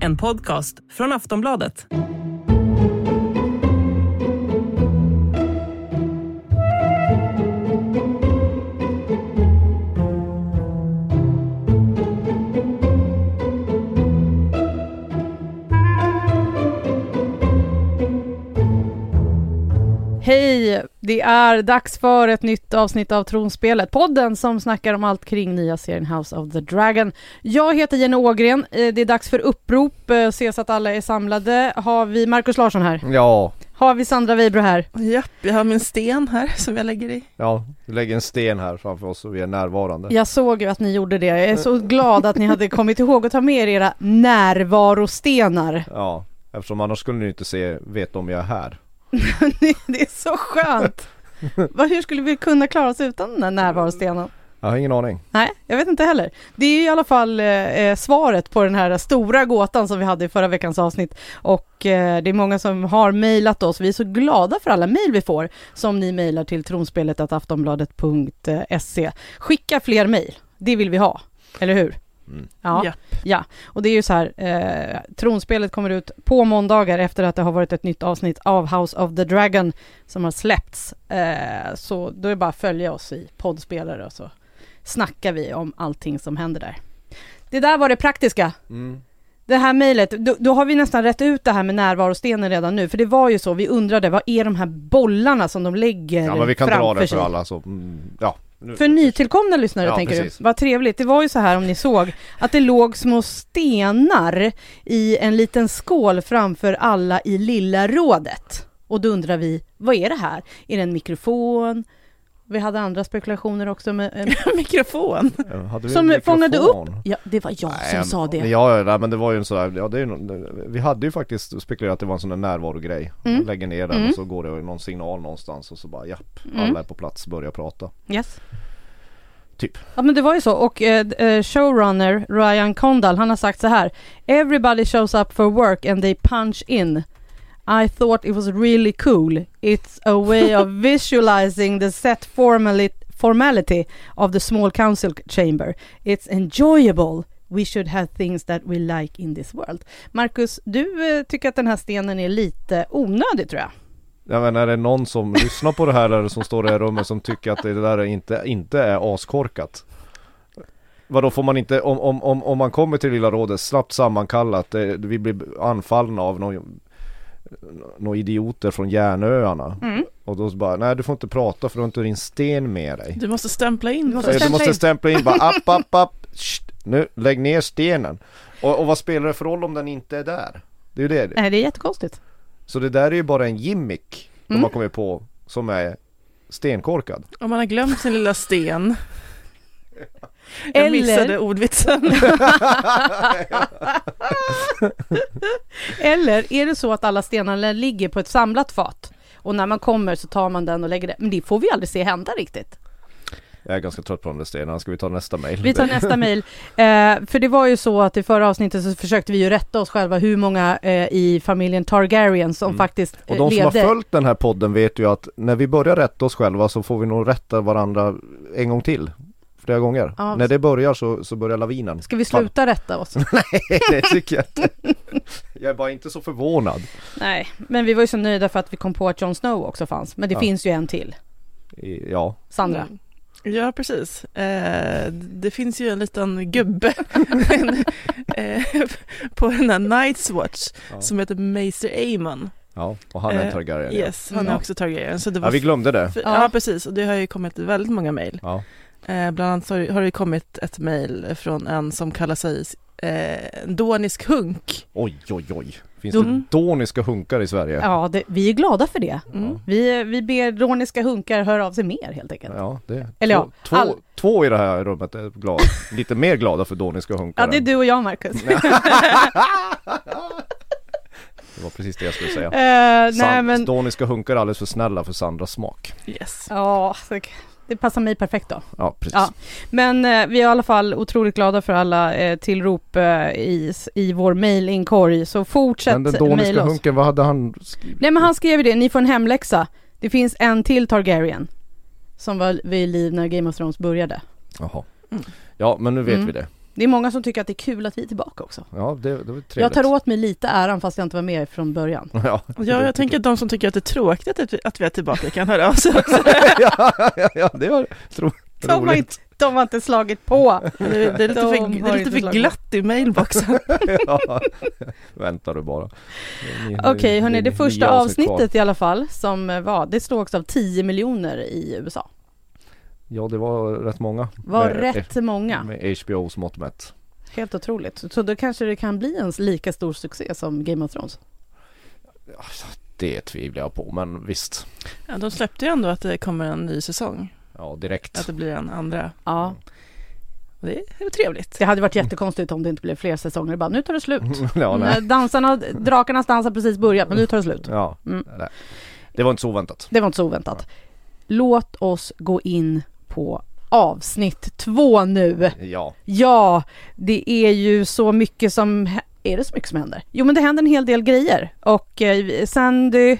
En podcast från Aftonbladet. Hej! Det är dags för ett nytt avsnitt av Tronspelet, podden som snackar om allt kring nya serien House of the Dragon. Jag heter Jenny Ågren, Eh, det är dags för upprop, Eh, ses att alla är samlade. Har vi Markus Larsson här? Ja, Har vi Sandra Weibro här? Japp, jag har min sten här som jag lägger i. ja, vi lägger en sten här framför oss och vi är närvarande. Jag såg ju att ni gjorde det. Jag är så glad att ni hade kommit ihåg att ta med er era närvarostenar. Ja, eftersom annars skulle ni inte se, veta om jag är här. det är så skönt! Hur skulle vi kunna klara oss utan den här närvarostenen? Jag har ingen aning. Nej, jag vet inte heller. Det är i alla fall eh, svaret på den här stora gåtan som vi hade i förra veckans avsnitt. Och eh, det är många som har mejlat oss. Vi är så glada för alla mejl vi får som ni mejlar till tronspelet.aftonbladet.se. Skicka fler mejl, det vill vi ha, eller hur? Mm. Ja, Japp. ja, och det är ju så här, eh, tronspelet kommer ut på måndagar efter att det har varit ett nytt avsnitt av House of the Dragon som har släppts. Eh, så då är det bara att följa oss i poddspelare och så snackar vi om allting som händer där. Det där var det praktiska. Mm. Det här mejlet, då, då har vi nästan rätt ut det här med närvarostenen redan nu, för det var ju så, vi undrade, vad är de här bollarna som de lägger Ja men vi kan dra framför det sig? för alla så, mm, ja. Nu. För nytillkomna lyssnare Ja, tänker precis. du? Vad trevligt. Det var ju så här om ni såg att det låg små stenar i en liten skål framför alla i lilla rådet. Och då undrar vi, vad är det här? Är det en mikrofon? Vi hade andra spekulationer också med, eh, Mikrofon. Ja, hade vi som en fångade upp. mikrofon? Ja, det var jag Nej, som sa det. Ja, ja, nej, men det var ju en sån ja det är ju, vi hade ju faktiskt spekulerat att det var en sån där närvarogrej. Mm. Man lägger ner den Mm. och så går det någon signal någonstans och så bara japp, Mm. alla är på plats, börjar prata. Yes. Typ. Ja men det var ju så och eh, eh, showrunner Ryan Condal han har sagt så här Everybody shows up for work and they punch in I thought it was really cool. It's a way of visualizing the set formali- formality of the small council chamber. It's enjoyable. We should have things that we like in this world. Marcus, du eh, tycker att den här stenen är lite onödig tror jag. Jag menar är det någon som lyssnar på det här eller som står i det här rummet som tycker att det där inte, inte är askorkat? Vadå får man inte, om, om, om, om man kommer till Lilla Rådet snabbt sammankallat, det, vi blir anfallna av några några idioter från Järnöarna mm. och då så bara, nej du får inte prata för du har inte din sten med dig. Du måste stämpla in. Du måste Eh, Du stämpla måste in. stämpla in bara app, app, app, Sht, nu lägg ner stenen. Och, och vad spelar det för roll om den inte är där? Det är ju det. Nej det är jättekonstigt Så det där är ju bara en gimmick de Mm. har kommit på som är stenkorkad. Om man har glömt sin lilla sten. Jag Eller- missade ordvitsen. Eller är det så att alla stenarna ligger på ett samlat fat och när man kommer så tar man den och lägger det. Men det får vi aldrig se hända riktigt. Jag är ganska trött på de där stenarna, ska vi ta nästa mail? Vi tar nästa mejl. Eh, för det var ju så att i förra avsnittet så försökte vi ju rätta oss själva hur många eh, i familjen Targaryen som Mm. faktiskt Och eh, de som har levde. följt den här podden vet ju att när vi börjar rätta oss själva så får vi nog rätta varandra en gång till. Flera gånger. Ja. När det börjar så, så börjar lavinen. Ska vi sluta rätta oss? Nej, det tycker jag inte. Jag är bara inte så förvånad. Nej, men vi var ju så nöjda för att vi kom på att Jon Snow också fanns. Men det Ja. finns ju en till. Ja, Sandra. Mm. Ja, precis. Eh, det finns ju en liten gubbe eh, på den här Night's Watch Ja. som heter Maester Aemon. ja. och han är en Eh, Targaryen. ja. Yes, han är Mm. också Targaryen. Så det var Ja, vi glömde det. för, Ja. ja. precis. Och det har ju kommit väldigt många mejl. Ja. Eh, bland annat har, det kommit ett mejl från en som kallar sig eh, Donisk Hunk. Oj, oj, oj. Finns Mm. det doniska hunkar i Sverige? Ja, det, vi är glada för det. Mm. Vi, vi ber roniska hunkar höra av sig mer helt enkelt. Ja, det. Eller ja, två, två, all- två i det här rummet är glada. Lite mer glada för doniska hunkar. Ja, det är du och jag Marcus. Det var precis det jag skulle säga. Eh, nej men, Doniska hunkar är alldeles för snälla för Sandras smak. Yes. ja, så- det passar mig perfekt då. Ja, precis. Ja. Men eh, vi är i alla fall otroligt glada för alla eh, tillrop eh, i, i vår mailinkorg. Så fortsätt Men den doniska mejla oss. hunken, vad hade han skrivit? Nej men han skrev ju det, ni får en hemläxa. Det finns en till Targaryen. Som var vid liv när Game of Thrones började. Jaha. Mm. Ja, men nu vet Mm. vi det. Det är många som tycker att det är kul att vi är tillbaka också. Ja, det, det var trevligt. Jag tar åt mig lite äran fast jag inte var med från början. Ja, Ja, jag tänker att de som tycker att det är tråkigt att vi, att vi är tillbaka kan höra av sig också. ja, ja, ja, det var tro, De har, roligt. inte, de har inte slagit på. Det, det är lite De för, det har är lite för glatt i mailboxen. ja. Väntar du bara. Okej, ni- hörni, ni- det första avsnitt kvar. avsnittet i alla fall som eh, var, det slogs av 10 miljoner i USA. Ja, det var rätt många. Var Med- rätt många. Med HBOs mått mätt. Helt otroligt. Så då kanske det kan bli en lika stor succé som Game of Thrones. Det tvivlar jag på, men visst. Ja, de släppte ju ändå att det kommer en ny säsong. Ja, direkt. Att det blir en andra. Ja, Och det är väl trevligt. det hade varit jättekonstigt om det inte blev fler säsonger. Bara, nu tar det slut. ja, nej. Nej, Dansarna, drakarnas dans har precis börjat, men nu tar det slut. Ja, Mm. Det var inte så oväntat. Det var inte så oväntat. Låt oss gå in på avsnitt två nu. Ja, Ja, det är ju så mycket som... Är det så mycket som händer? Jo, men det händer en hel del grejer. Och eh, Sandy,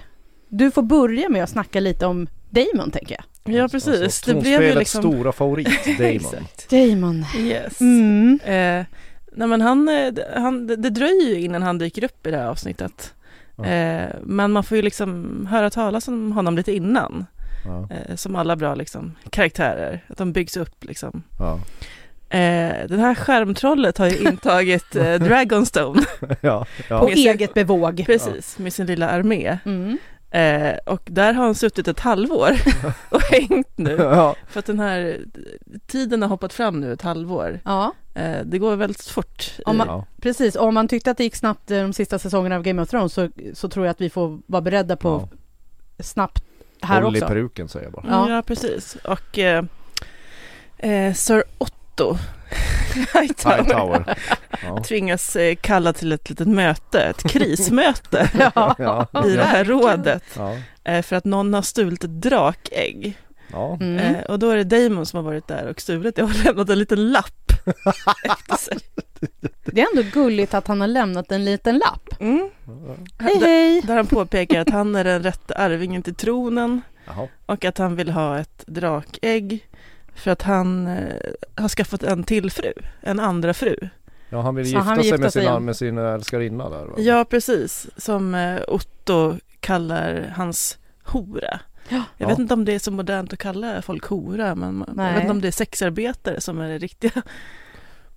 du får börja med att snacka lite om Damon, tänker jag. Ja, precis. Alltså, det blev ju liksom... stora favorit, Damon. Damon. Yes. Mm. Eh, nej men han, eh, han det, dröjer ju innan han dyker upp i det här avsnittet. Ja. Eh, men man får ju liksom höra talas om honom lite innan. Ja, Eh, som alla bra liksom, karaktärer. Att de byggs upp liksom. ja, Eh, det här skärmtrollet har ju intagit eh, Dragonstone. ja, ja. På eget bevåg. Precis, med sin lilla armé. Mm. Eh, och där har han suttit ett halvår och hängt nu. ja. För att den här tiden har hoppat fram nu ett halvår. Ja, Eh, det går väldigt fort. Om man- ja. precis. Om man tyckte att det gick snabbt eh, de sista säsongerna av Game of Thrones så, så tror jag att vi får vara beredda på snabbt här Håll i också. peruken säger jag bara. Ja. Ja, precis. Och eh, eh, Sir Otto Hightower, Hightower. Ja. tvingas eh, kalla till ett litet möte, ett krismöte Ja. I det här rådet Ja. eh, för att någon har stulit ett drakägg. Ja. Mm. Och då är det Damon som har varit där och stulit det och lämnat en liten lapp efter sig. Det är ändå gulligt att han har lämnat en liten lapp. Mm. Hej Där, hej! där han påpekar att han är den rätta arvingen till tronen Jaha. och att han vill ha ett drakägg för att han eh, har skaffat en till fru, en andra fru. Ja, han vill Så gifta han vill sig gifta med sig sin, igen. med sin älskarinna där va? Ja, precis. Som eh, Otto kallar hans hora. Ja. Jag Ja. vet inte om det är så modernt att kalla folk hora, men man- jag Nej. vet inte om det är sexarbetare som är det riktiga.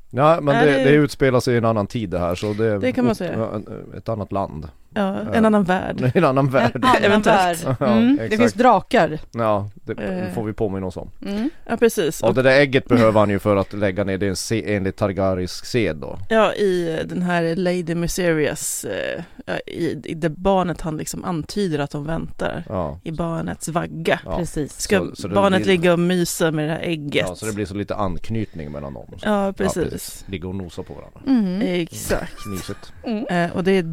Ja, men Nej, det, det- det utspelar sig i en annan tid det här så det, Det kan man säga. Ett annat land. Ja, Ja. en annan värld. En annan värld. En annan Eventuellt. värld. Ja, Mm. Det exakt. finns drakar. Ja, det Eh. får vi påminna oss om. Mm. Ja, precis. Och det där ägget behöver han ju för att lägga ner det se- enligt Targarisk sed då. ja, i den här Lady Myserious, eh, ja, i, i det barnet han liksom antyder att de väntar. Ja. I barnets vagga. ja. Precis. Ska Så- så det barnet blir- ligga och mysa med det här ägget? Ja, så det blir så lite anknytning mellan dem. Ja, precis. Ligga och nosa på varandra. Mm. Exakt. Mysigt. Mm. Eh, och det är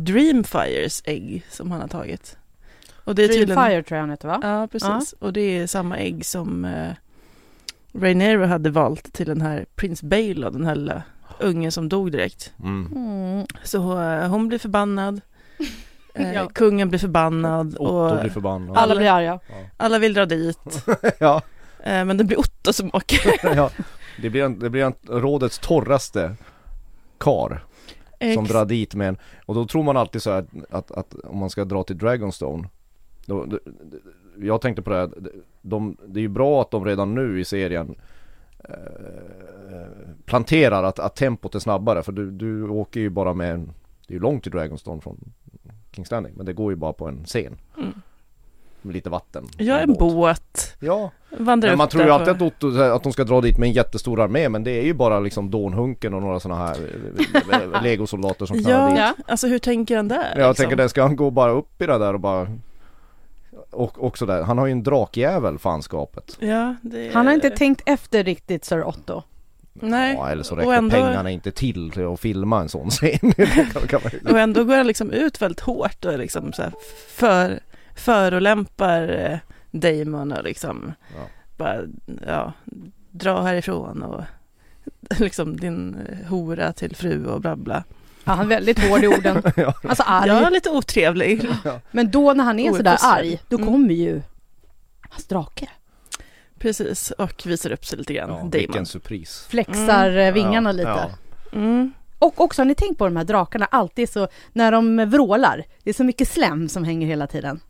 Dreamfires ägg som han har tagit. Och det är tydligen... Dreamfire tror jag han heter va? Ja, precis. Och det är samma ägg som eh, Rhaenyra hade valt till den här Prins Baelor, den här lilla ungen som dog direkt. Mm. Mm. Så eh, hon blir förbannad. Eh, Ja. Kungen blir förbannad Otto och blir förbannad. Alla blir arga. alla vill dra dit. ja, Eh, men det blir Otto som åker. ja. Det blir, en, det blir en, rådets torraste kar som Ex- drar dit med en Och då tror man alltid så här att, att, om man ska dra till Dragonstone då, det, det- Jag tänkte på det här, de, det är ju bra att de redan nu i serien eh, planterar att, att tempot är snabbare för du, du åker ju bara med en Det är ju långt till Dragonstone från King's Landing men det går ju bara på en scen Mm. Med lite vatten Jag är en båt. Ja, Vandrar men man tror ju alltid att, Otto, att de ska dra dit med en jättestor armé men det är ju bara liksom Dånhunken och några sådana här eh, eh, legosoldater som knallar Ja, dit Ja. alltså hur tänker han där? Ja, jag liksom? tänker det, ska han gå bara upp i det där och bara Och också där, han har ju en drakjävel fanskapet Ja, det... Han har inte tänkt efter riktigt Sir Otto. Nej, Ja, eller så räcker ändå- pengarna inte till till att filma en sån scen Och ändå går han liksom ut väldigt hårt och liksom så här för, förolämpar eh, Damon och liksom Ja. bara, ja, dra härifrån och liksom din eh, hora till fru och bla bla. Ja, han är väldigt hård i orden. Ja. Alltså arg. Ja, lite otrevlig. Men då när han är sådär arg, då Mm. kommer ju hans drake. Precis, och visar upp sig lite grann, Ja, Damon. vilken surpris Flexar eh, vingarna Ja, lite. ja. Mm. Och också, har ni tänkt på de här drakarna alltid så, när de vrålar, det är så mycket slem som hänger hela tiden.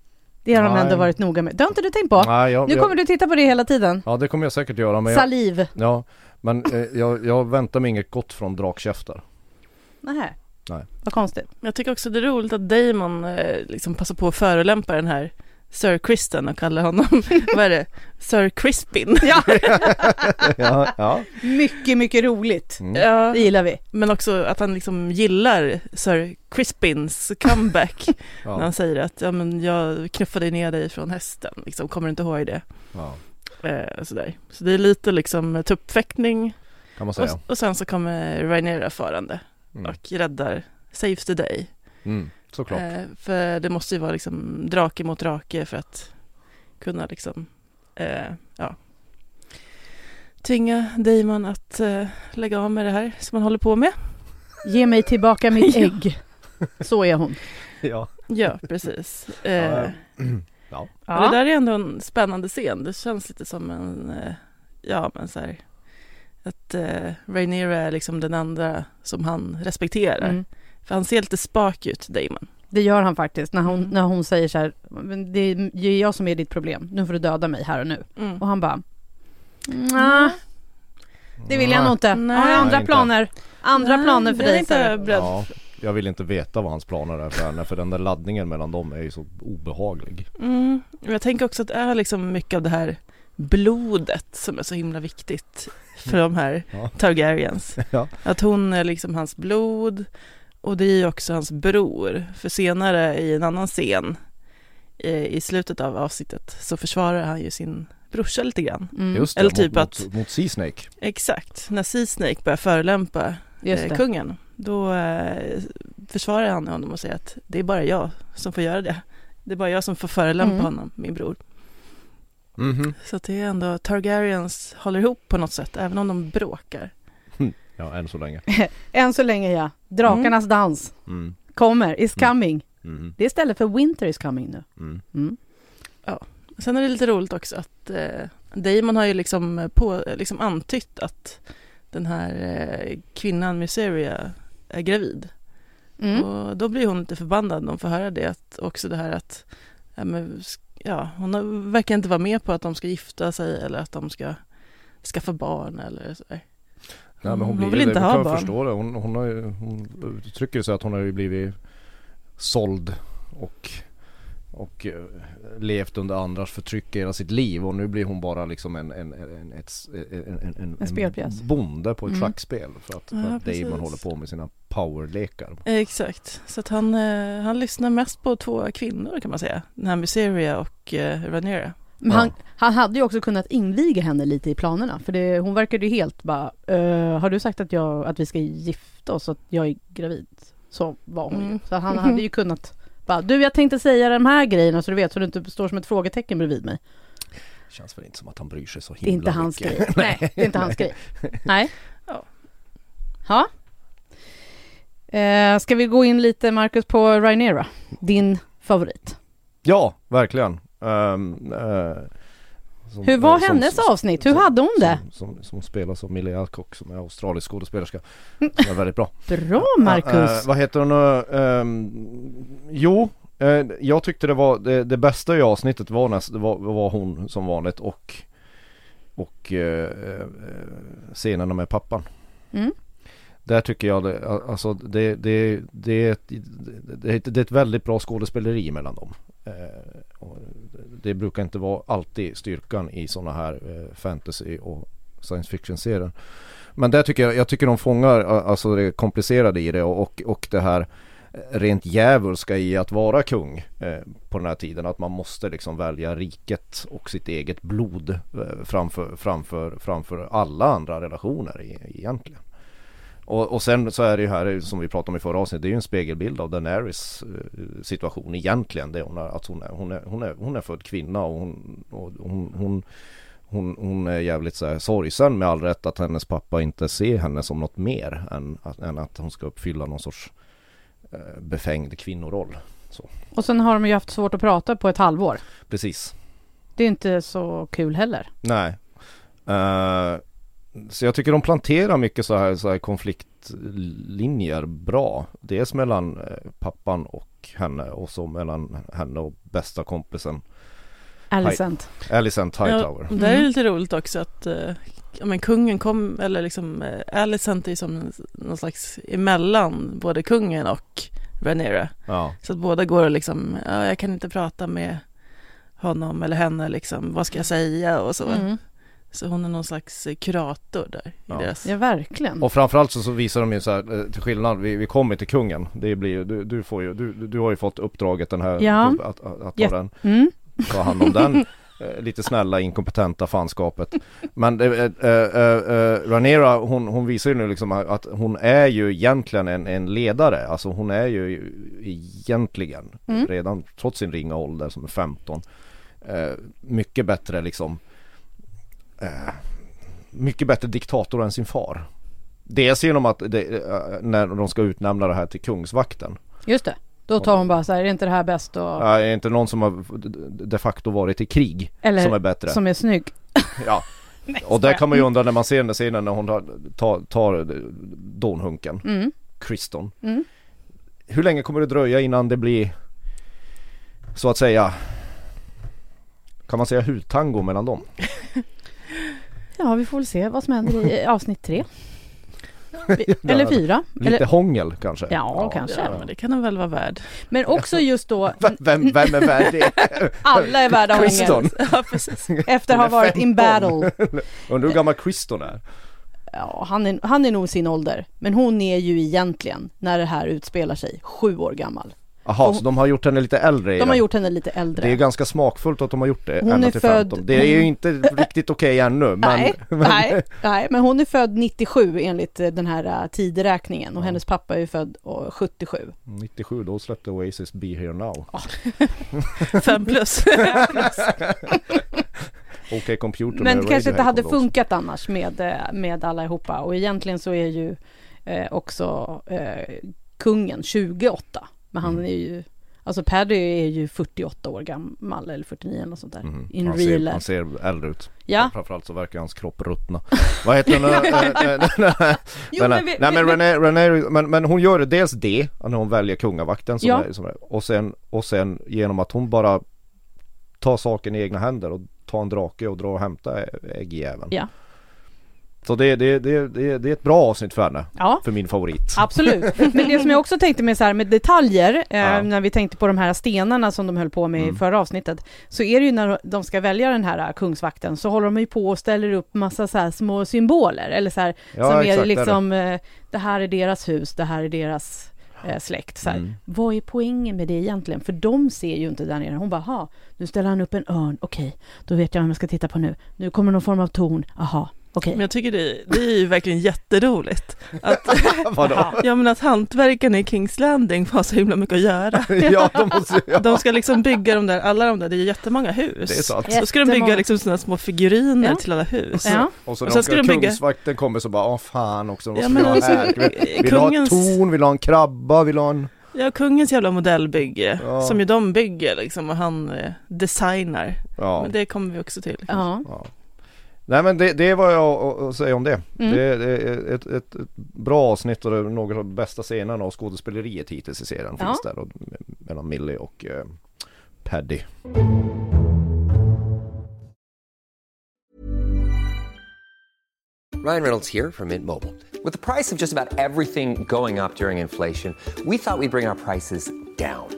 Det har de Nej. ändå varit noga med. Det har inte du tänkt på? Nej, jag, Nu jag, kommer du titta på det hela tiden. Ja det kommer jag säkert göra men jag, Saliv. ja, men eh, jag, jag väntar mig inget gott från drakkäftar. Nähä. Nej. Vad konstigt. Jag tycker också det är roligt att Damon eh, liksom passar på att förolämpa den här Sir Kristen och kallar honom, vad är det, Sir Crispin. Ja, ja, ja. mycket, mycket roligt. Mm. Ja, Det gillar vi. men också att han liksom gillar Sir Crispins comeback när Ja, han säger att ja, men jag knuffade ner dig från hästen, liksom, kommer du inte ihåg det? ja, Eh, sådär. Så det är lite liksom tuppfäktning kan man säga. och, och sen så kommer Rhaenyra farande Mm. och räddar, saves the day. Mm. Såklart. Eh, för det måste ju vara liksom drake mot drake för att kunna liksom, eh, ja, tvinga Damon att eh, lägga av med det här som han håller på med. Ge mig tillbaka mitt ägg. Så är hon. Ja. Ja, precis. Eh, Ja, ja. ja. Det där är ändå en spännande scen. Det känns lite som en, eh, ja men så här, att eh, Rhaenyra är liksom den andra som han respekterar. Mm. För han ser lite spak ut, Damon. Det gör han faktiskt när hon, Mm. när hon säger så här, "Men det är jag som är ditt problem, nu får du döda mig här och nu. Mm. Och han bara, nej, det vill jag nog inte. Nej. Har jag andra Nej, inte. planer? Andra Nej, planer för jag dig. inte beredd. Ja, jag vill inte veta vad hans planer är för henne för den där laddningen mellan dem är ju så obehaglig. Mm. Jag tänker också att det är liksom mycket av det här blodet som är så himla viktigt för de här Ja. Targaryens. Ja. Att hon är liksom hans blod och det är ju också hans bror. För senare i en annan scen eh, i slutet av avsnittet så försvarar han ju sin brorsa lite grann. Mm. Just det, Eller mot, typ mot, att- mot Sea Snake. Exakt, när Sea Snake börjar förolämpa eh, kungen då eh, försvarar han honom och säger att det är bara jag som får göra det. Det är bara jag som får förolämpa Mm. honom, min bror. Mhm. Så att det är ändå Targaryens håller ihop på något sätt, även om de bråkar. Ja, än så länge. Än så länge ja. Drakarnas dans Mm. kommer, is Mm. coming. Mhm. Det är istället för winter is coming nu. Mm. Mm. Sen är det lite roligt också att eh, Damon har ju liksom, på, liksom antytt att den här eh, kvinnan Myseria är gravid. Mm. Och då blir hon lite förbannad när hon får höra det. Att också det här att ja, men, ja, hon har, verkar inte vara med på att de ska gifta sig eller att de ska skaffa barn eller sådär. Nej, men hon, Hon blir vill det. inte Vi ha kan barn. förstå det. Hon, hon, har ju, hon uttrycker sig att hon har ju blivit såld och, och eh, levt under andras förtryck hela sitt liv och nu blir hon bara liksom en, en, en, ett, en, en, en, En spelpjäs. bonde på ett Mm. schackspel för att, för Ja, att Damon håller på med sina powerlekar. Exakt, så att han, eh, han lyssnar mest på två kvinnor kan man säga. Den här Myseria och Rhaenyra. Men han, han hade ju också kunnat inviga henne lite i planerna. För det, hon verkade ju helt bara, "Eh, har du sagt att, jag, att vi ska gifta oss att jag är gravid? Så var hon ju. Mm. Så han hade ju kunnat bara, du jag tänkte säga de här grejerna så du vet så du inte står som ett frågetecken bredvid mig. Känns väl inte som att han bryr sig så Det är himla inte hans mycket. grej. Nej, det är inte hans grej. Nej. Ja. Ja. Eh, ska vi gå in lite Marcus på Rhaenyra? Din favorit. Ja, verkligen. Ehm, eh, som- Hur var eh, som- hennes som- avsnitt? Hur hade hon det? Som, som, som spelas av Millie Alcock som är australisk skådespelerska. Som är väldigt bra. Bra Marcus. Eh, vad heter hon? Ehm, jo, eh, jag tyckte det var det, det bästa i avsnittet var, näst, det var, var hon som vanligt och och eh, eh, scenerna med pappan. Mm. Där tycker jag det, alltså det, det, det, det, ett- det är ett väldigt bra skådespeleri mellan dem. Och det brukar inte vara alltid styrkan i sådana här eh, fantasy och science fiction-serier. Men där tycker jag, jag tycker de fångar alltså det komplicerade i det och, och, och det här eh, rent djävulska i att vara kung eh, på den här tiden. Att man måste liksom välja riket och sitt eget blod eh, framför, framför, framför alla andra relationer i, egentligen. Och, och sen så är det ju här som vi pratade om i förra avsnittet, det är ju en spegelbild av Daenerys eh, situation egentligen. Det hon är, att hon är, hon är, hon är, hon är född kvinna och hon, och hon, hon hon, hon är jävligt så här sorgsen med all rätt att hennes pappa inte ser henne som något mer än att, än att hon ska uppfylla någon sorts eh, befängd kvinnoroll. Och sen har de ju haft svårt att prata på ett halvår. Precis. Det är inte så kul heller. Nej. Eh, så jag tycker de planterar mycket så här, så här konfliktlinjer bra. Dels mellan eh, pappan och henne och så mellan henne och bästa kompisen Alicent. Alicent Hightower. Ja, det är Mm. lite roligt också att eh, ja, men kungen kom, eller liksom eh, Alicent är som någon slags emellan både kungen och Rhaenyra. Ja. Så att båda går och liksom, ja, jag kan inte prata med honom eller henne liksom, vad ska jag säga och så. Mm. Så hon är någon slags eh, kurator där i Ja. deras... Ja, verkligen. Och framförallt så, så visar de ju så här, eh, till skillnad, vi, vi kommer till kungen. Det blir, du, du får ju, du, du har ju fått uppdraget den här, Ja. att, att, att ta Ja. den, Mm. ta hand om den. Eh, lite snälla inkompetenta fanskapet. Men äh, äh, Ranera hon, hon visar ju nu liksom att hon är ju egentligen en, en ledare. Alltså hon är ju egentligen Mm. redan trots sin ringa ålder som är 15. eh, mycket bättre liksom eh, mycket bättre diktator än sin far. Dels genom att det, eh, när de ska utnämna det här till kungsvakten. Just det. Då tar hon bara så här, är inte det här bäst och... Ja, är inte någon som har de facto varit i krig Eller som är bättre. som är snygg. Ja, och där kan man ju undra när man ser den scenen när hon tar, tar, tar donhunken, Mm. Kriston. Mm. Hur länge kommer det dröja innan det blir så att säga kan man säga hudtango mellan dem? Ja, vi får väl se vad som händer i avsnitt tre. Eller fyra. Lite Eller, hångel kanske? Ja, kanske. Ja, men det kan den väl vara värd. men också just då, Vem, vem, vem är värd det? alla är värda hångel. Ja, precis. Efter att ha varit in 15. battle. Undrar hur gammal Kriston är? Ja, han är, han är nog sin ålder. Men hon är ju egentligen, när det här utspelar sig, sju år gammal. Jaha, så de har gjort henne lite äldre De har den. gjort henne lite äldre. Det är ganska smakfullt att de har gjort det Hon är född- 15. Det är ju inte riktigt okej ännu men, nej, men nej, nej, men hon är född 97 enligt eh, den här uh, tideräkningen och Ja. hennes pappa är ju född uh, 77. 97 då släppte Oasis Be Here Now. Fem plus. Okej Computer Men det kanske inte hade funkat annars med, eh, med allihopa och egentligen så är ju eh, också eh, kungen 28. Men han Mm. är ju, alltså Paddy är ju 48 år gammal eller 49 eller sånt där. Mhm. In han, real ser, han ser äldre ut. Ja, Framförallt så verkar hans kropp ruttna. Vad heter vi- Nej men René, René, men, men hon gör det dels det, när hon väljer kungavakten som Ja. är, som är, och, sen, och sen genom att hon bara tar saken i egna händer och tar en drake och drar och hämtar äggjäveln. Ja. Så det, det, det, det, det är ett bra avsnitt för henne, ja. för min favorit. Absolut. Men det som jag också tänkte med så här med detaljer, eh, Ja. när vi tänkte på de här stenarna som de höll på med i Mm. förra avsnittet, så är det ju när de ska välja den här eh, kungsvakten så håller de ju på och ställer upp massa så här små symboler, eller så här, Ja, som är exakt, är liksom, eh, det här är deras hus, det här är deras eh, släkt. Så. Mm. Vad är poängen med det egentligen? För de ser ju inte där nere. Hon bara, ha, nu ställer han upp en örn, okej, då vet jag vem jag ska titta på nu. Nu kommer någon form av torn, aha, okej. Men jag tycker det, det är ju verkligen jätteroligt. Att, Vadå? ja men att hantverkarna i Kings Landing har så himla mycket att göra. ja, de måste, ja. De ska liksom bygga de där, alla de där, det är jättemånga hus. Det är sant. Så ska de bygga liksom sådana små figuriner Ja. till alla hus. Ja. Och så Och när sen de ska ska de bygga- kungsvakten kommer så bara, åh fan också, Ja, men vi ha liksom, här? Vill, vill du ha kungens- torn, vill ha en krabba, vill ha en... Ja, kungens jävla modellbygge, Ja. som ju de bygger liksom och han eh, designar. Ja. Men det kommer vi också till. Ja. ja. Nej men det, det är vad jag att säga om det. Mm. Det, det är ett, ett, ett bra avsnitt och är några av de bästa scenerna och skådespeleriet hittills i serien Ja. finns där. Och, mellan Millie och eh, Paddy. Ryan Reynolds here from Mint Mobile. With the price of just about everything going up during inflation, we thought we'd bring our prices down.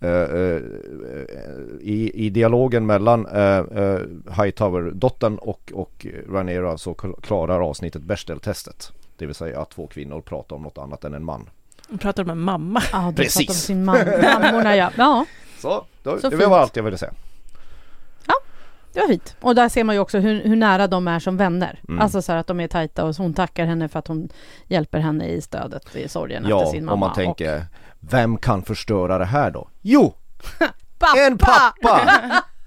Eh, eh, i, I dialogen mellan uh, uh, Hightower-dottern och, och Rhaenyra så kl- klarar avsnittet Bechdel-testet. Det vill säga att två kvinnor pratar om något annat än en man. De pratar om en mamma. Ja, de Precis. pratar om sin man, mammorna ja. Ja, Så, då, Så det fint. var allt jag ville säga. Det var fint. Och där ser man ju också hur, hur nära de är som vänner. Mm. Alltså så här att de är tajta och hon tackar henne för att hon hjälper henne i stödet i sorgen efter Ja, sin mamma. om man tänker, vem kan förstöra det här då? Jo! Och, En pappa!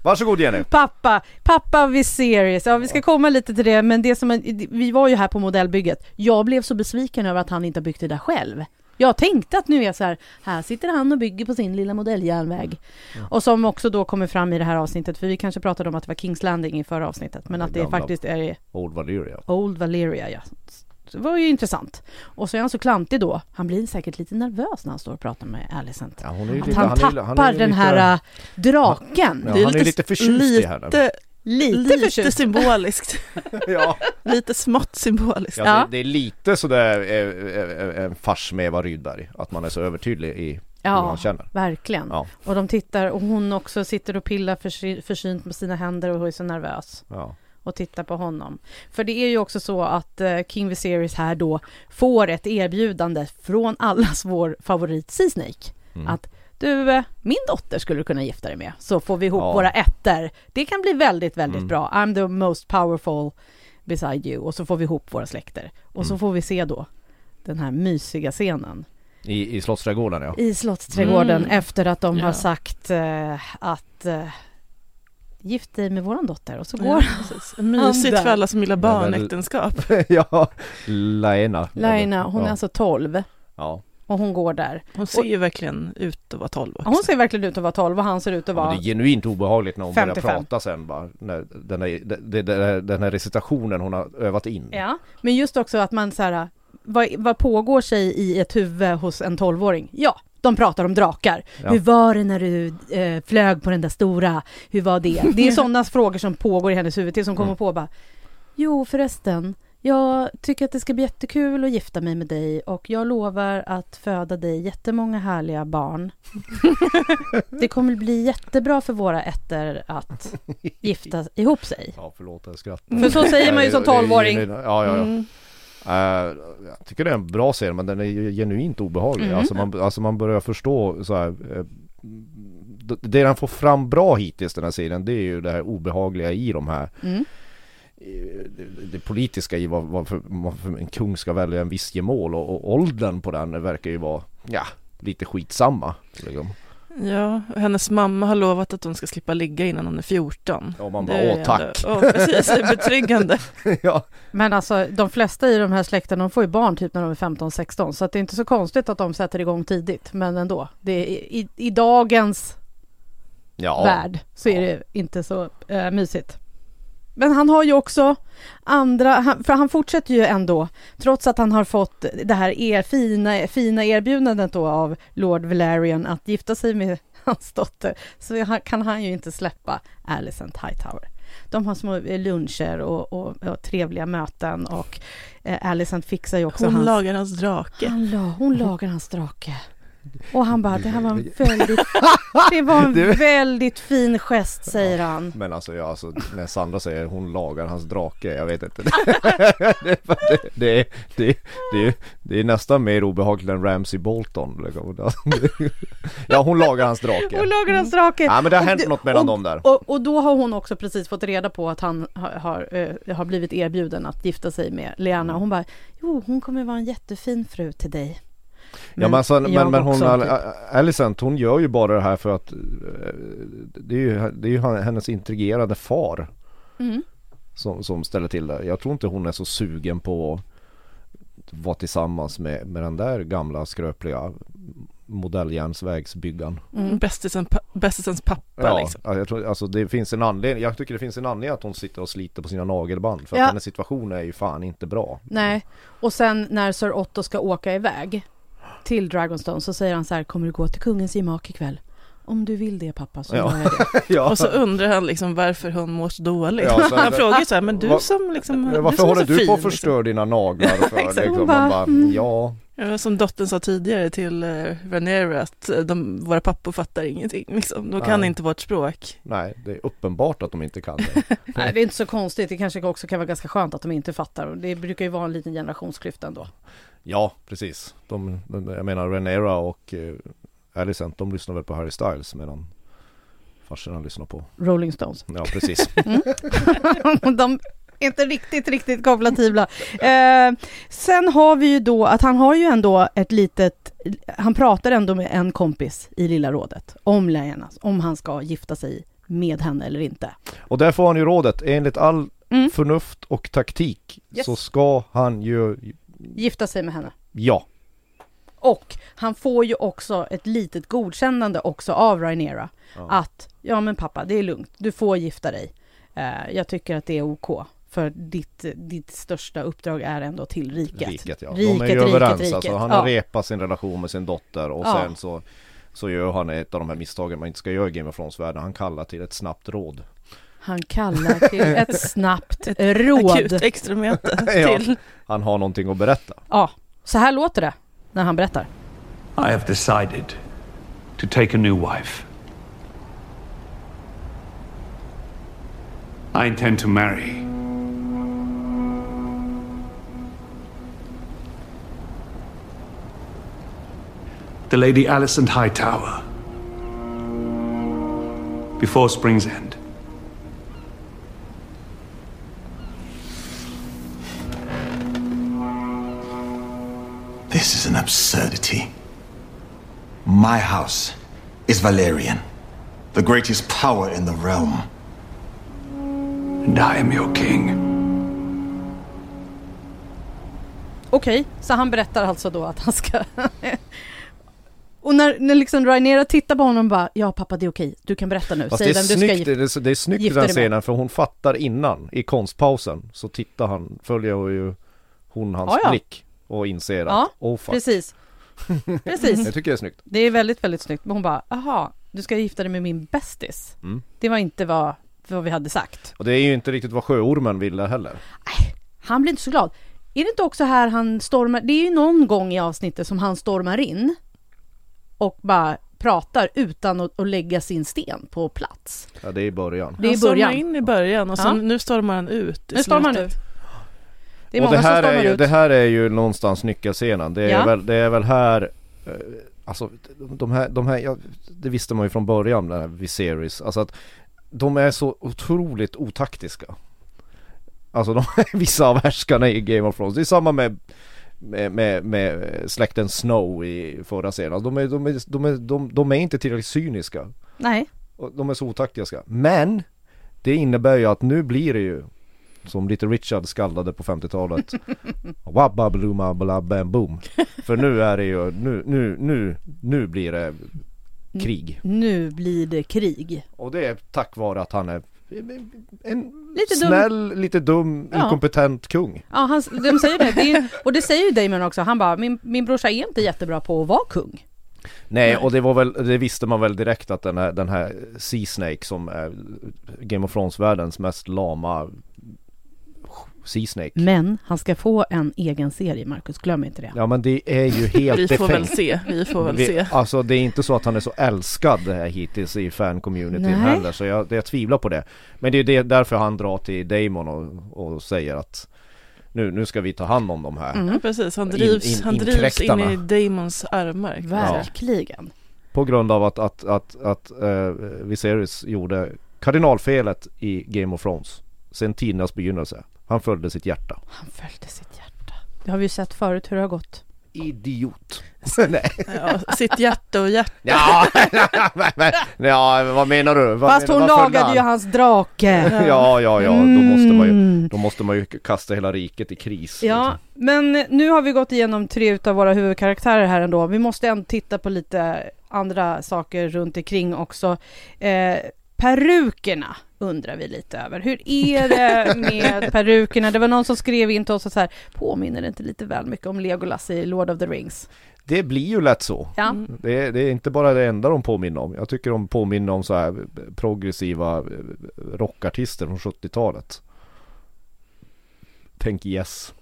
Varsågod Jenny! Pappa, pappa Viserys, ja vi ska komma lite till det men det som, vi var ju här på modellbygget. Jag blev så besviken över att han inte byggt det där själv. Jag tänkte att nu är så här, här sitter han och bygger på sin lilla modelljärnväg. Och som också då kommer fram i det här avsnittet, för vi kanske pratade om att det var Kings Landing i förra avsnittet, men Ja, att det faktiskt är Old Valyria. Old Valeria, ja. Det var ju intressant. Och så är han så klantig då. Han blir säkert lite nervös när han står och pratar med Alicent. Ja, är Att lite, han han är- tappar han är ju den lite- här äh, draken. Ja, han är lite förtjust i henne. Lite, Lite, lite förtjust. symboliskt. Ja, lite smått symboliskt. ja, Ja. Det, det är lite sådär eh, eh, en fars med Eva Rydberg, att man är så övertydlig i hur Ja, man känner. verkligen. Ja. Och de tittar och hon också sitter och pillar försy- försynt med sina händer och är så nervös. Ja. och tittar på honom. För det är ju också så att eh, King Viserys här då får ett erbjudande från allas vår favorit Sea Snake. Mm. Att du, eh, min dotter skulle du kunna gifta dig med, så får vi ihop Ja. våra ätter. Det kan bli väldigt, väldigt Mm. bra. I'm the most powerful beside you. Och så får vi ihop våra släkter. Och så Mm. får vi se då den här mysiga scenen I, i Slottsträdgården ja. i Slottsträdgården Mm. efter att de har Ja. sagt eh, att eh, gift dig med våran dotter och så Ja, går precis. Mysigt där. för alla som gillar Ja, barnäktenskap. ja, Laena. Laina, hon ja. är alltså 12 Ja. Och hon går där. Hon ser ju verkligen ut att vara 12 också. Hon ser verkligen ut att vara 12 och han ser ut att Ja, vara... det är genuint obehagligt när hon 55. börjar prata sen bara, när den, här, den, den, den här recitationen hon har övat in. Ja, men just också att man så här, vad, vad pågår sig i ett huvud hos en 12-åring? Ja, de pratar om drakar. Ja. Hur var det när du eh, flög på den där stora? Hur var det? Det är sådana frågor som pågår i hennes huvud till som kommer Mm. på bara Jo förresten, jag tycker att det ska bli jättekul att gifta mig med dig och jag lovar att föda dig jättemånga härliga barn. det kommer bli jättebra för våra ätter att gifta ihop sig. Ja förlåt jag skrattar. För så säger man ju som Det är- det är 12-åring. genuint- Ja ja ja. Mm. Eh, jag tycker det är en bra scen men den är ju genuint obehaglig. Mm. Alltså, man, alltså man börjar förstå så här. det- det den får fram bra hittills den här serien det är ju det här obehagliga i de här Mm. Det, politiska i vad, vad, för, vad för en kung ska välja en viss gemål och, och åldern på den verkar ju vara ja, lite skitsamma. Liksom. Ja, och hennes mamma har lovat att hon ska slippa ligga innan hon är 14. Och man bara är åh ändå- tack. Åh, precis, det är betryggande. ja. Men alltså de flesta i de här släkterna de får ju barn typ när de är 15-16 så att det är inte så konstigt att de sätter igång tidigt men ändå. Det är, i, I dagens ja. värld så är det inte så eh, mysigt. Men han har ju också andra, för han fortsätter ju ändå, trots att han har fått det här er, fina, fina erbjudandet då av Lord Valerian att gifta sig med hans dotter, så kan han ju inte släppa Alicent Hightower. De har små eh, luncher och, och, och trevliga möten och eh, Alicent fixar ju också Hon hans... lagar hans drake. Han la, hon lagar hans drake. Och han bara, det här var en väldigt, det var en väldigt fin gest säger han. Men alltså, ja, alltså när Sandra säger hon lagar hans drake, jag vet inte. det, det, det, det, det, är nästan mer obehagligt än Ramsey Bolton. liksom. Ja, hon lagar hans drake. Hon lagar hans drake. Ja, men det har hänt något mellan och, dem där. Och, och då har hon också precis fått reda på att han har, har, eh, har blivit erbjuden att gifta sig med Leanna. Och hon bara, jo hon kommer vara en jättefin fru till dig. Ja, men, alltså, men, men hon. Alicent, hon gör ju bara det här för att eh, det är ju, det är ju hennes intrigerade far Mm. som, som ställer till det. Jag tror inte hon är så sugen på att vara tillsammans med, med den där gamla skröpliga modelljärnsvägsbyggaren. Mm. Bästisens, bästisens pappa Ja, liksom. ja, jag tror, alltså det finns en anledning, jag tycker det finns en anledning att hon sitter och sliter på sina nagelband för att Ja. hennes situation är ju fan inte bra. Nej, och sen när Sir Otto ska åka iväg till Dragonstone så säger han så här, kommer du gå till kungens gemak ikväll? Om du vill det pappa så Ja. gör jag det. ja. Och så undrar han liksom varför hon mår så dåligt. Ja, så- han frågar så här, men du Vad- som liksom, Ja, du Varför som håller så du fin, på att liksom. förstöra dina naglar? För, Exakt. liksom, bara, bara, mm. ja, Ja, som dottern sa tidigare till uh, att eh, de, våra pappor fattar ingenting. Liksom. De kan Nej. inte vårt språk. nej det är uppenbart att de inte kan det. Nej, det är inte så konstigt. Det kanske också kan vara ganska skönt att de inte fattar. Det brukar ju vara en liten generationsklyfta ändå. Ja, precis. De, jag menar Renera och uh, Alicent, de lyssnar väl på Harry Styles medan farsorna lyssnar på. Rolling Stones. Ja precis. De är inte riktigt, riktigt kompatibla. Eh, sen har vi ju då att han har ju ändå ett litet, han pratar ändå med en kompis i Lilla rådet om Leia, om han ska gifta sig med henne eller inte. Och där får han ju rådet, enligt all Mm. förnuft och taktik Yes. så ska han ju, Gifta sig med henne. ja, Och han får ju också ett litet godkännande också av Rhaenyra. Ja. Att, ja men pappa, det är lugnt, du får gifta dig. Eh, jag tycker att det är OK. För ditt, ditt största uppdrag är ändå till riket. riket ja. Riket, De är ju riket, överens riket. alltså. Han Ja. har repat sin relation med sin dotter och Ja. sen så så gör han ett av de här misstagen man inte ska göra i Game of Thrones-världen. Han kallar till ett snabbt råd. Han kallar till ett snabbt råd. Akut extramöte Ja. till. Han har någonting att berätta. Ja, så här låter det när han berättar. I have decided to take a new wife. I intend to marry. The Lady Alicent Hightower. Before Spring's End. This is an absurdity. My house is Valerian, the greatest power in the realm. And I am your king. Okej, så han berättar alltså då att han ska... Och när, när liksom Rhaenyra tittar på honom och bara Ja pappa det är okej, du kan berätta nu, Fast säg det är, vem du ska snyggt, gifta det, är, det är snyggt i den scenen för hon fattar innan i konstpausen så tittar han, följer ju hon hans Ja, ja. blick och inser Ja, att oh fuck. Precis. Precis. Jag tycker det är snyggt. Det är väldigt, väldigt snyggt. Men hon bara, aha, du ska gifta dig med min bästis. Mm. Det var inte vad, vad vi hade sagt. Och det är ju inte riktigt vad sjöormen ville heller. Han blir inte så glad. Är det inte också här han stormar, det är ju någon gång i avsnittet som han stormar in och bara pratar utan att, att lägga sin sten på plats. Ja, det är i början. Det är i Han stormar början. in i början och sen Ja. nu stormar han ut i Nu stormar han slutet. ut. Det är och många det som här, stormar är ju, ut. det här är ju någonstans nyckelscenen. Det är, Ja. väl, det är väl här eh, Alltså de här, de här ja, det visste man ju från början den här Viserys. Alltså att de är så otroligt otaktiska. Alltså de vissa av härskarna i Game of Thrones. Det är samma med med, med, med släkten Snow i förra serien. Alltså, de, är, de, är, de, är, de, de är inte tillräckligt cyniska. Nej, de är så otaktiska. Men det innebär ju att nu blir det ju som lite Richard skaldade på 50-talet. Wabba bluma bla bam boom. För nu är det ju, nu, nu, nu, nu blir det krig. nu blir det krig. Och det är tack vare att han är en Lite dum. snäll, lite dum, Ja. inkompetent kung. Ja, han, de säger det. det är, och det säger ju Damon också. Han bara, min, min brorsa är inte jättebra på att vara kung. Nej, och det var väl, det visste man väl direkt att den här, den här Sea Snake som är Game of Thrones världens mest lama Sea Snake. Men han ska få en egen serie, Marcus. Glöm inte det. Ja men det är ju helt Vi får väl se, vi får väl Vi- se. Alltså det är inte så att han är så älskad hittills i fan-communityn heller så jag, jag tvivlar på det. Men det är det, därför han drar till Damon och, och säger att nu, nu ska vi ta hand om de här. Mm. Ja, precis, han In- drivs, in- han drivs in i Damons armar. Verkligen. På grund av att, att, att, att uh, Viserys gjorde kardinalfelet i Game of Thrones. Sen tidernas begynnelse. Han följde sitt hjärta. Han följde sitt hjärta. Det har vi ju sett förut hur det har gått. Idiot. Nej. Ja, sitt hjärta och hjärta. Ja, men, men, ja, vad menar du? Vad Fast menar, hon lagade han? ju hans drake. Ja, ja, ja, då måste man ju, Mm. då måste man ju kasta hela riket i kris. Ja, men nu har vi gått igenom tre utav våra huvudkaraktärer här ändå. Vi måste ändå titta på lite andra saker runt omkring också. Eh, perukerna undrar vi lite över. Hur är det med perukerna? Det var någon som skrev in till oss att så här, påminner det inte lite väl mycket om Legolas i Lord of the Rings? Det blir ju lätt så. Ja, Det är, det är inte bara det enda de påminner om. Jag tycker de påminner om så här progressiva eh, rockartister från 70-talet. Tänk Yes.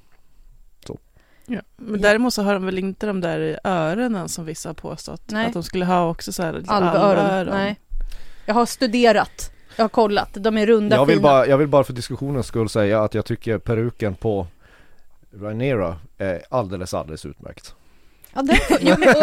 Ja. Men däremot så har de väl inte de där öronen som vissa har påstått. Nej. Att de skulle ha också så här alvöron. alvöron. Nej. Jag har studerat. Jag har kollat. De är runda, Jag vill, fina. bara, jag vill bara för diskussionens skull säga att jag tycker peruken på Rhaenyra är alldeles, alldeles utmärkt. Ja, den, ja, men, och,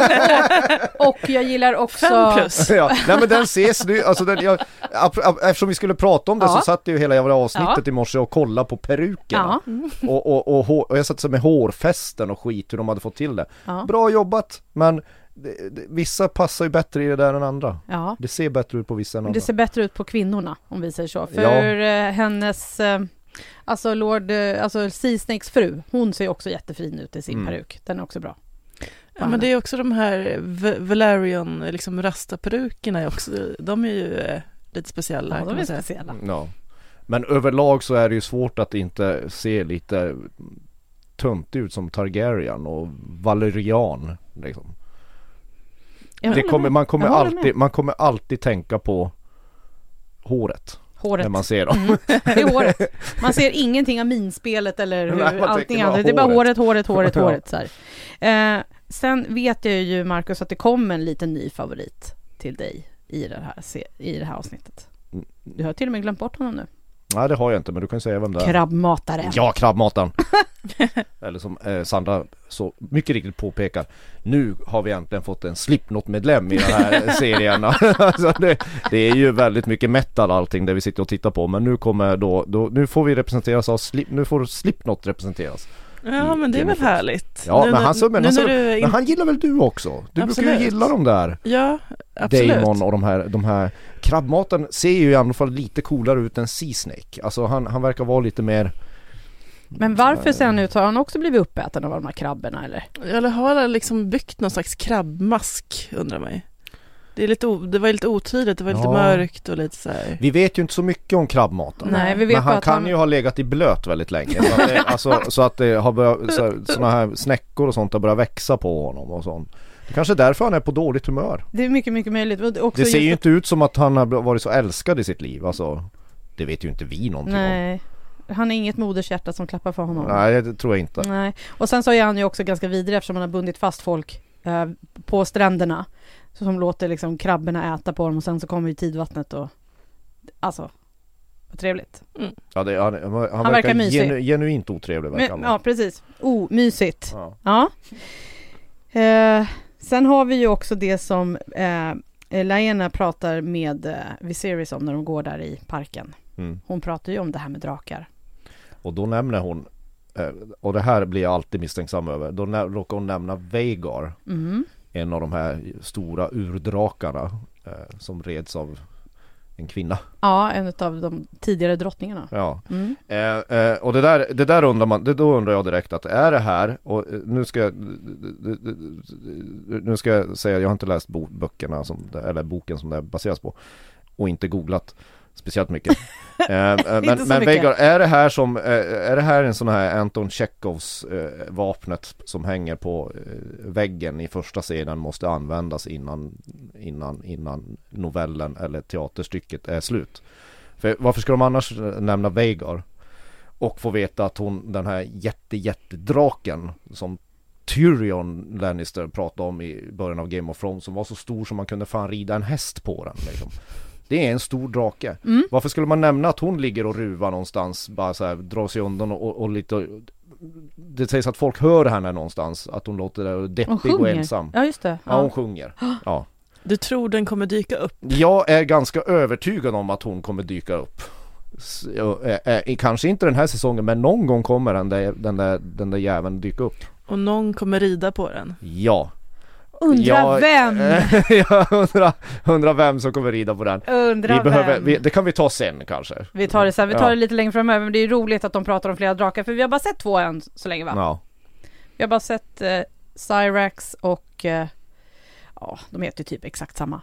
och, och jag gillar också... Fem plus. ja, nej men den ses nu, alltså den, jag, ap- ap- eftersom vi skulle prata om det Ja. så satt jag ju hela jävla avsnittet Ja. i morse och kollade på perukerna. Ja, Och, och, och, hår, och jag satt så med hårfästen och skit, hur de hade fått till det. ja, Bra jobbat, men det, det, vissa passar ju bättre i det där än andra. ja. Det ser bättre ut på vissa än andra. det ser bättre ut på kvinnorna om vi säger så. För Ja. eh, hennes, eh, alltså Lord, eh, alltså Sea Snakes fru, hon ser också jättefin ut i sin Mm. peruk. Den är också bra. Ja, men det är också de här Valerian, liksom rastaperukerna också, de är ju lite speciella. Ja, de är speciella. Ja. Men överlag så är det ju svårt att inte se lite tunt ut som Targaryen och Valerian liksom. Det kommer, man, kommer alltid, man kommer alltid tänka på håret, Håret. när man ser dem. Mm, det är håret. Man ser ingenting av minspelet eller hur, Nej, allting annat. Det är bara håret, håret. håret, håret. Så. Eh, sen vet jag ju Marcus att det kommer en liten ny favorit till dig i det här, i det här avsnittet. Mm. Du har till och med glömt bort honom nu. Nej det har jag inte men du kan säga vem det är. Krabbmataren. Ja, krabbmataren! Eller som eh, Sandra så mycket riktigt påpekar Nu har vi äntligen fått en Slipknot-medlem i den här serien alltså det, det är ju väldigt mycket metal allting det vi sitter och tittar på Men nu kommer då, då nu får vi representeras av Slip, Nu får Slipknot representeras Ja, men det är väl härligt. Ja Nu men han, men, nu han, när du in- men han gillar väl du också? Du brukar ju Absolut. gilla de där Ja, absolut. Damon och de här, de här Krabbmaten ser ju i alla fall lite coolare ut än Sea Snake Alltså han, han verkar vara lite mer Men varför ser han ut? Har han också blivit uppäten av de här krabborna eller? Eller har han liksom byggt någon slags krabbmask, undrar mig. Det, är lite o, det var lite otydligt, det var lite Ja. mörkt och lite så här. Vi vet ju inte så mycket om krabbmaten Nej, vi vet Men han kan han... ju ha legat i blöt väldigt länge så att det, alltså, så att det har börjat, så, såna här snäckor och sånt har börjat växa på honom och sånt Det kanske är därför han är på dåligt humör Det är mycket, mycket möjligt. Också Det ser ju inte ut som att han har varit så älskad i sitt liv alltså Det vet ju inte vi någonting om Nej, han är inget modershjärta som klappar för honom. Nej det tror jag inte Nej. Och sen så är han ju också ganska vidrig eftersom han har bundit fast folk eh, på stränderna. Så som låter liksom krabborna äta på dem och sen så kommer ju tidvattnet och alltså, vad trevligt. ja, det, han, han, han, verkar verkar mysig. genu, genuint otrevlig verkar Men, han ja, precis. Oh, mysigt. ja. Ja. Eh, sen har vi ju också det som eh, Laena pratar med eh, Viserys om när de går där i parken. Mm. Hon pratar ju om det här med drakar. Och då nämner hon Och det här blir jag alltid misstänksam över Då råkar hon nämna Veigar Mm. En av de här stora urdrakarna eh, Som reds av en kvinna Ja, en av de tidigare drottningarna. Ja Mm. Eh, eh, och det där, det där undrar man, det, då undrar jag direkt att är det här, och eh, nu ska jag, nu ska jag säga, jag har inte läst bo, böckerna som, eller boken som det baseras på och inte googlat speciellt mycket. Eh, eh, men men mycket. Veigar, är det här som, eh, är det här en sån här Anton Tjechovs eh, vapnet som hänger på väggen i första scenen måste användas innan, innan, innan novellen eller teaterstycket är slut? För varför ska de annars nämna Veigar? Och få veta att hon, den här jätte jättedraken som Tyrion Lannister pratade om i början av Game of Thrones som var så stor som man kunde fan rida en häst på den liksom. Det är en stor drake. Mm. Varför skulle man nämna att hon ligger och ruvar någonstans, bara så här, drar sig undan och, och, och lite Det sägs att folk hör henne någonstans, att hon låter deppig och ensam. Ja, just det. Ja, hon sjunger. Ja. Du tror den kommer dyka upp? Jag är ganska övertygad om att hon kommer dyka upp. Ja, eh, eh, Kanske inte den här säsongen men någon gång kommer den där, den där, den där jäveln dyka upp. Och någon kommer rida på den? Ja. Undra Jag- vem? jag undrar, undrar vem som kommer rida på den. Undra Vi behöver, vem? vi, det kan vi ta sen kanske. Vi tar det sen, vi tar Ja. det lite längre framöver, men det är roligt att de pratar om flera drakar, för vi har bara sett två än så länge va? Ja. Vi har bara sett eh, Cyrax och eh, ja, de heter ju typ exakt samma.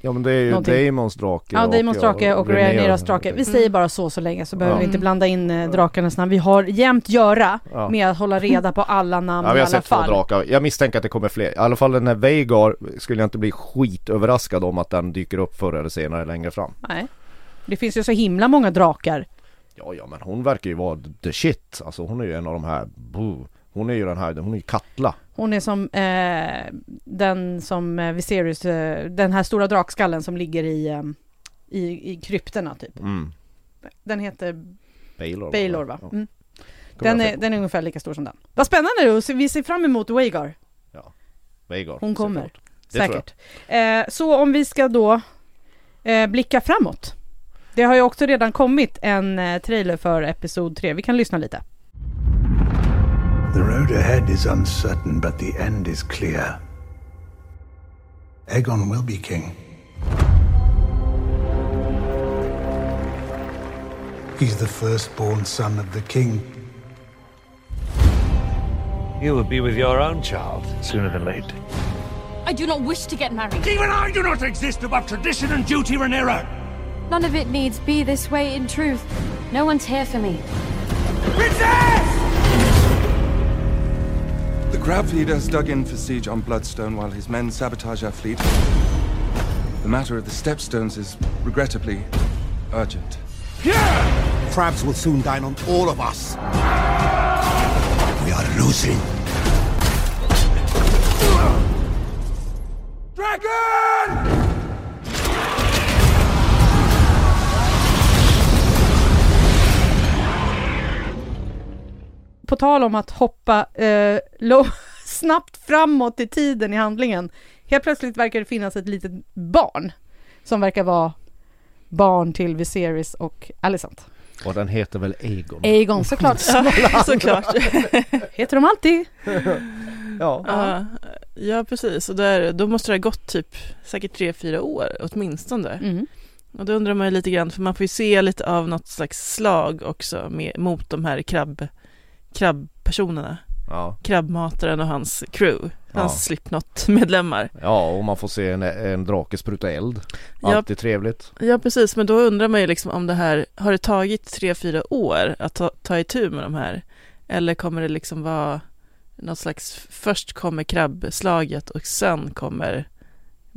Ja men det är ju Någonting. Damons drake Ja, Damons drake och Rhaenyras drake. Vi säger bara så så länge så behöver Ja. vi inte blanda in eh, drakarnas namn. Vi har jämt göra Ja. med att hålla reda på alla namn Ja, vi i har alla sett två drakar. Jag misstänker att det kommer fler. I alla fall den här Veigar skulle jag inte bli skitöverraskad om att den dyker upp förr eller senare längre fram. Nej. Det finns ju så himla många drakar. Ja, ja, men hon verkar ju vara the shit. Alltså hon är ju en av de här, boo. Hon är ju den här, hon är ju Katla. Hon är som eh, den som eh, Viserys, eh, den här stora drakskallen som ligger i, eh, i, i krypterna typ. Mm. Den heter Baylor. Baylor va? Ja. Mm. Den, är, den är ungefär lika stor som den. Vad spännande och vi ser fram emot Wagar. Ja. Vhagar, Hon kommer. Säkert. Eh, så om vi ska då eh, blicka framåt. Det har ju också redan kommit en trailer för Episod 3. Vi kan lyssna lite. The road ahead is uncertain, but the end is clear. Aegon will be king. He's the firstborn son of the king. You will be with your own child sooner than late. I do not wish to get married. Even I do not exist above tradition and duty, Rhaenyra! None of it needs be this way in truth. No one's here for me. The crab has dug in for siege on Bloodstone while his men sabotage our fleet. The matter of the stepstones is regrettably urgent. Yeah! Crabs will soon dine on all of us. We are losing. Dragon! På tal om att hoppa eh, lo- snabbt framåt i tiden i handlingen. Helt plötsligt verkar det finnas ett litet barn som verkar vara barn till Viserys och Alicent. Och den heter väl Aegon? Aegon såklart. Ja, såklart. Heter de alltid? Ja. Ja, ja precis. Och där, då måste det ha gått typ säkert tre, fyra år åtminstone. Mm. Och då undrar man ju lite grann, för man får ju se lite av något slags slag också med, mot de här krabb, krabbpersonerna. Ja. Krabbmataren och hans crew, hans Ja. Slipknot-medlemmar. ja, och man får se en, en drake spruta eld. Ja. Alltid trevligt. Ja precis, men då undrar man ju liksom om det här, har det tagit tre, fyra år att ta, ta itu med de här? Eller kommer det liksom vara något slags, först kommer krabbslaget och sen kommer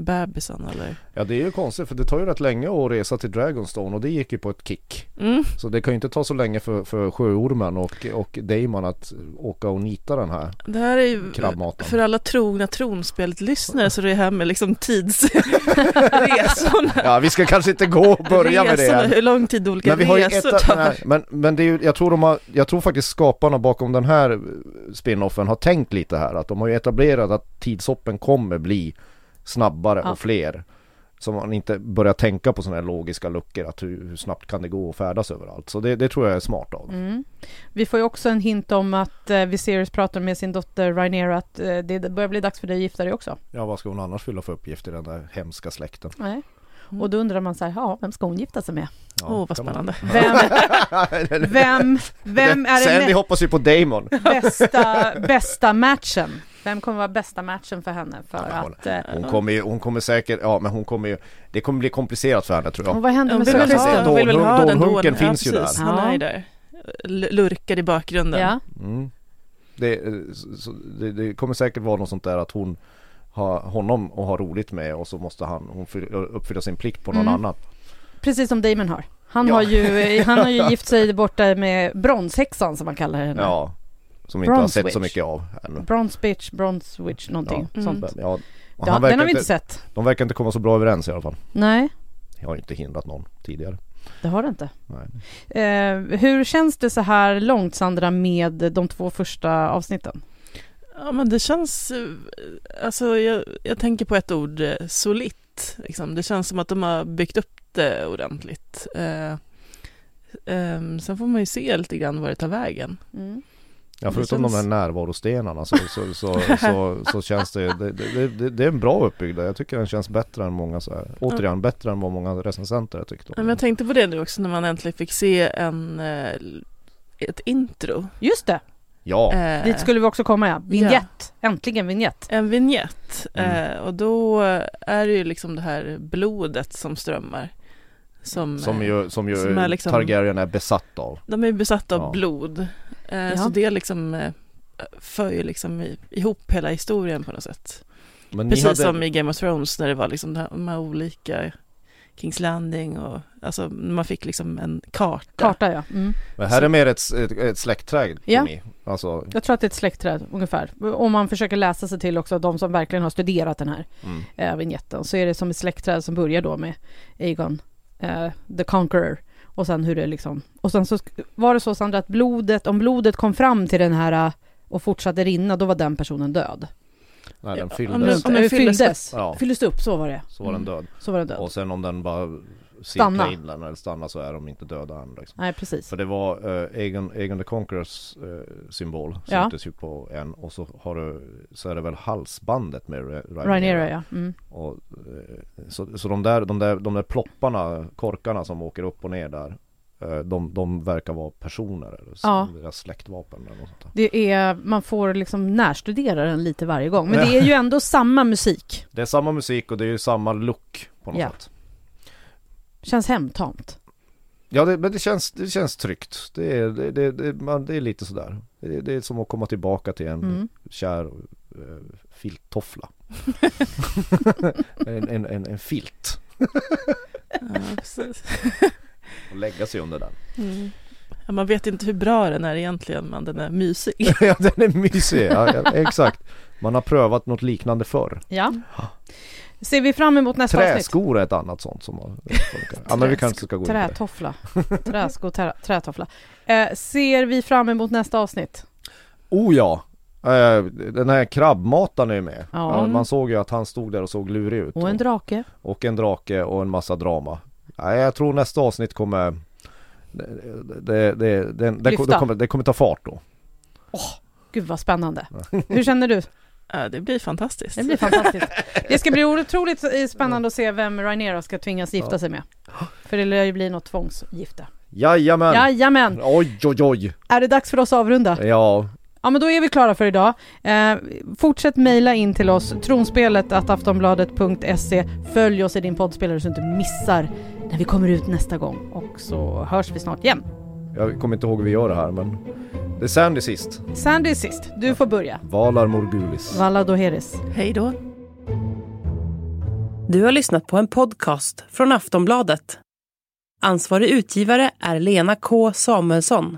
bebisen eller? Ja det är ju konstigt för det tar ju rätt länge att resa till Dragonstone och det gick ju på ett kick. Mm. Så det kan ju inte ta så länge för, för sjöormen och, och Damon att åka och nita den här. Det här är ju Krabbmaten. för alla trogna tronspelet-lyssnare så det är här med liksom tidsresorna. Ja vi ska kanske inte gå och börja med det. Än. Hur lång tid olika Men vi har resor ett, tar. nej, men, men det är ju, jag tror de har, jag tror faktiskt skaparna bakom den här spinoffen har tänkt lite här att de har ju etablerat att tidshoppen kommer bli snabbare Ja. och fler. Så man inte börjar tänka på sådana här logiska luckor att hur, hur snabbt kan det gå att färdas överallt. Så det, det tror jag är smart av. Mm. Vi får ju också en hint om att eh, Viserys pratar med sin dotter Rhaenyra att eh, det börjar bli dags för dig att gifta dig också. Ja vad ska hon annars fylla för uppgift i den där hemska släkten? Nej. Och då undrar man så här, ja, vem ska hon gifta sig med? Ja, Åh, vad kan man- spännande. Vem, vem, vem är Sen vi den hoppas ju på Damon. bästa, bästa matchen? Vem kommer vara bästa matchen för henne? För att, eh, Hon kommer ju, hon kommer säkert, ja men hon kommer ju, det kommer bli komplicerat för henne tror jag. och vad händer Hon med vill väl ha, hon vill väl ha den Dånhunken dån. finns ju där. Han är där. Lurkar i bakgrunden. Ja, Mm. Det, så- så, det, det kommer säkert vara något sånt där att hon har honom att ha roligt med och så måste han, hon fyll- uppfylla sin plikt på någon Mm. annan. precis som Damon har. Han, Ja. har ju, han har ju gift sig borta med bronshäxan som man kallar henne. Ja, som vi inte har sett Witch. så mycket av ännu. Bronze bitch, bronze witch någonting Ja. sånt. Mm. Ja, och Ja, han den har vi inte inte, sett. de verkar inte komma så bra överens i alla fall. Nej, Jag har inte hindrat någon tidigare. det har det inte. Nej. Eh, hur känns det så här långt Sandra med de två första avsnitten? Ja men det känns, eh, alltså jag, jag tänker på ett ord, eh, solitt. Liksom. Det känns som att de har byggt upp det ordentligt. Eh, ehm, sen får man ju se lite grann var det tar vägen. Mm. Ja, förutom känns- de här närvarostenarna så, så, så, så, så känns det det, det, det, det är en bra uppbyggnad. Jag tycker den känns bättre än många så här. Återigen bättre än vad många recensenter har tyckt om. Ja, men jag tänkte på det nu också när man äntligen fick se en, eh, ett intro. Just det, Ja, Eh, dit skulle vi också komma ja. Vignett, äntligen vignett. En vignett. Mm. Eh, och då är det ju liksom det här blodet som strömmar. Som, som ju, som ju som är liksom- Targaryen är besatt av. De är besatta av Ja. blod. Eh, Ja. Så det liksom eh, för ju liksom i, ihop hela historien på något sätt. Precis hade, som i Game of Thrones när det var liksom de här, olika Kings Landing och alltså man fick liksom en karta. Karta ja. Mm. men här är mer ett, ett, ett släktträd för Ja. mig. Alltså, Jag tror att det är ett släktträd ungefär. Om man försöker läsa sig till också de som verkligen har studerat den här mm. eh, vignetten så är det som ett släktträd som börjar då med Aegon eh, the Conqueror och sen hur det liksom och sen så var det så Sandra att blodet, om blodet kom fram till den här eh, och fortsatte rinna då var den personen död. Nej den om fylldes. den- om den fylldes fylldes. Ja. Fylldes upp, så var det. Så var den död. Så var den död. Och sen om den bara Stanna. in den eller stannar så är de inte döda än liksom. Nej, precis. För det var uh, Egon, Egon the Conquerors eh, symbol Ja. syntes ju på en och så har du Så är det väl halsbandet med Ra- Rhaenyra. Rhaenyra, ja. Mm. och, eh, så, så de där, de där, de där plopparna, korkarna som åker upp och ner där eh, de, de verkar vara personer eller Ja. deras släktvapen eller något sånt. Det är, man får liksom närstudera den lite varje gång. Men det är ju ändå samma musik. Det är samma musik och det är ju samma look på något Ja. sätt Känns hemtamt. Ja det, men det känns, det känns tryggt. Det är, det, det, det, man, det är lite sådär. Det, det är som att komma tillbaka till en Mm. kär uh, filttoffla. en, en, en, en filt. Ja. Och lägga sig under den. Mm. Ja, man vet inte hur bra den är egentligen, men den är mysig. ja den är mysig, ja, exakt. Man har prövat något liknande förr. Ja. Ser vi fram emot nästa avsnitt? Träskor är ett annat sånt som man Ja men vi kanske ska gå. Trätoffla. Träsko, trä, trätoffla. Eh, ser vi fram emot nästa avsnitt? Oh ja! Eh, den här krabbmataren är ju med. Ja. Ja, Man såg ju att han stod där och såg lurig ut. Och en drake. och en drake och en massa drama. Ja, jag tror nästa avsnitt kommer det, det, det, det, kommer, kommer ta fart då. Gud vad spännande. Hur känner du? Ja, det blir fantastiskt. Det blir fantastiskt. Det ska bli otroligt spännande att se vem Rhaenyra ska tvingas gifta Ja. sig med. För det lär ju bli något tvångsgifte. Jajamän! Jajamän! Oj oj oj! Är det dags för oss att avrunda? Ja, Ja men då är vi klara för idag. Eh, fortsätt mejla in till oss, tronspelet att aftonbladet.se. Följ oss i din poddspelare så du inte missar när vi kommer ut nästa gång. Och så hörs vi snart igen. jag kommer inte ihåg hur vi gör det här men det är Sandy sist. Sandy är sist, du får börja. Valar Morgulis. Valla Doheris. Hej då. Du har lyssnat på en podcast från Aftonbladet. Ansvarig utgivare är Lena K Samuelsson.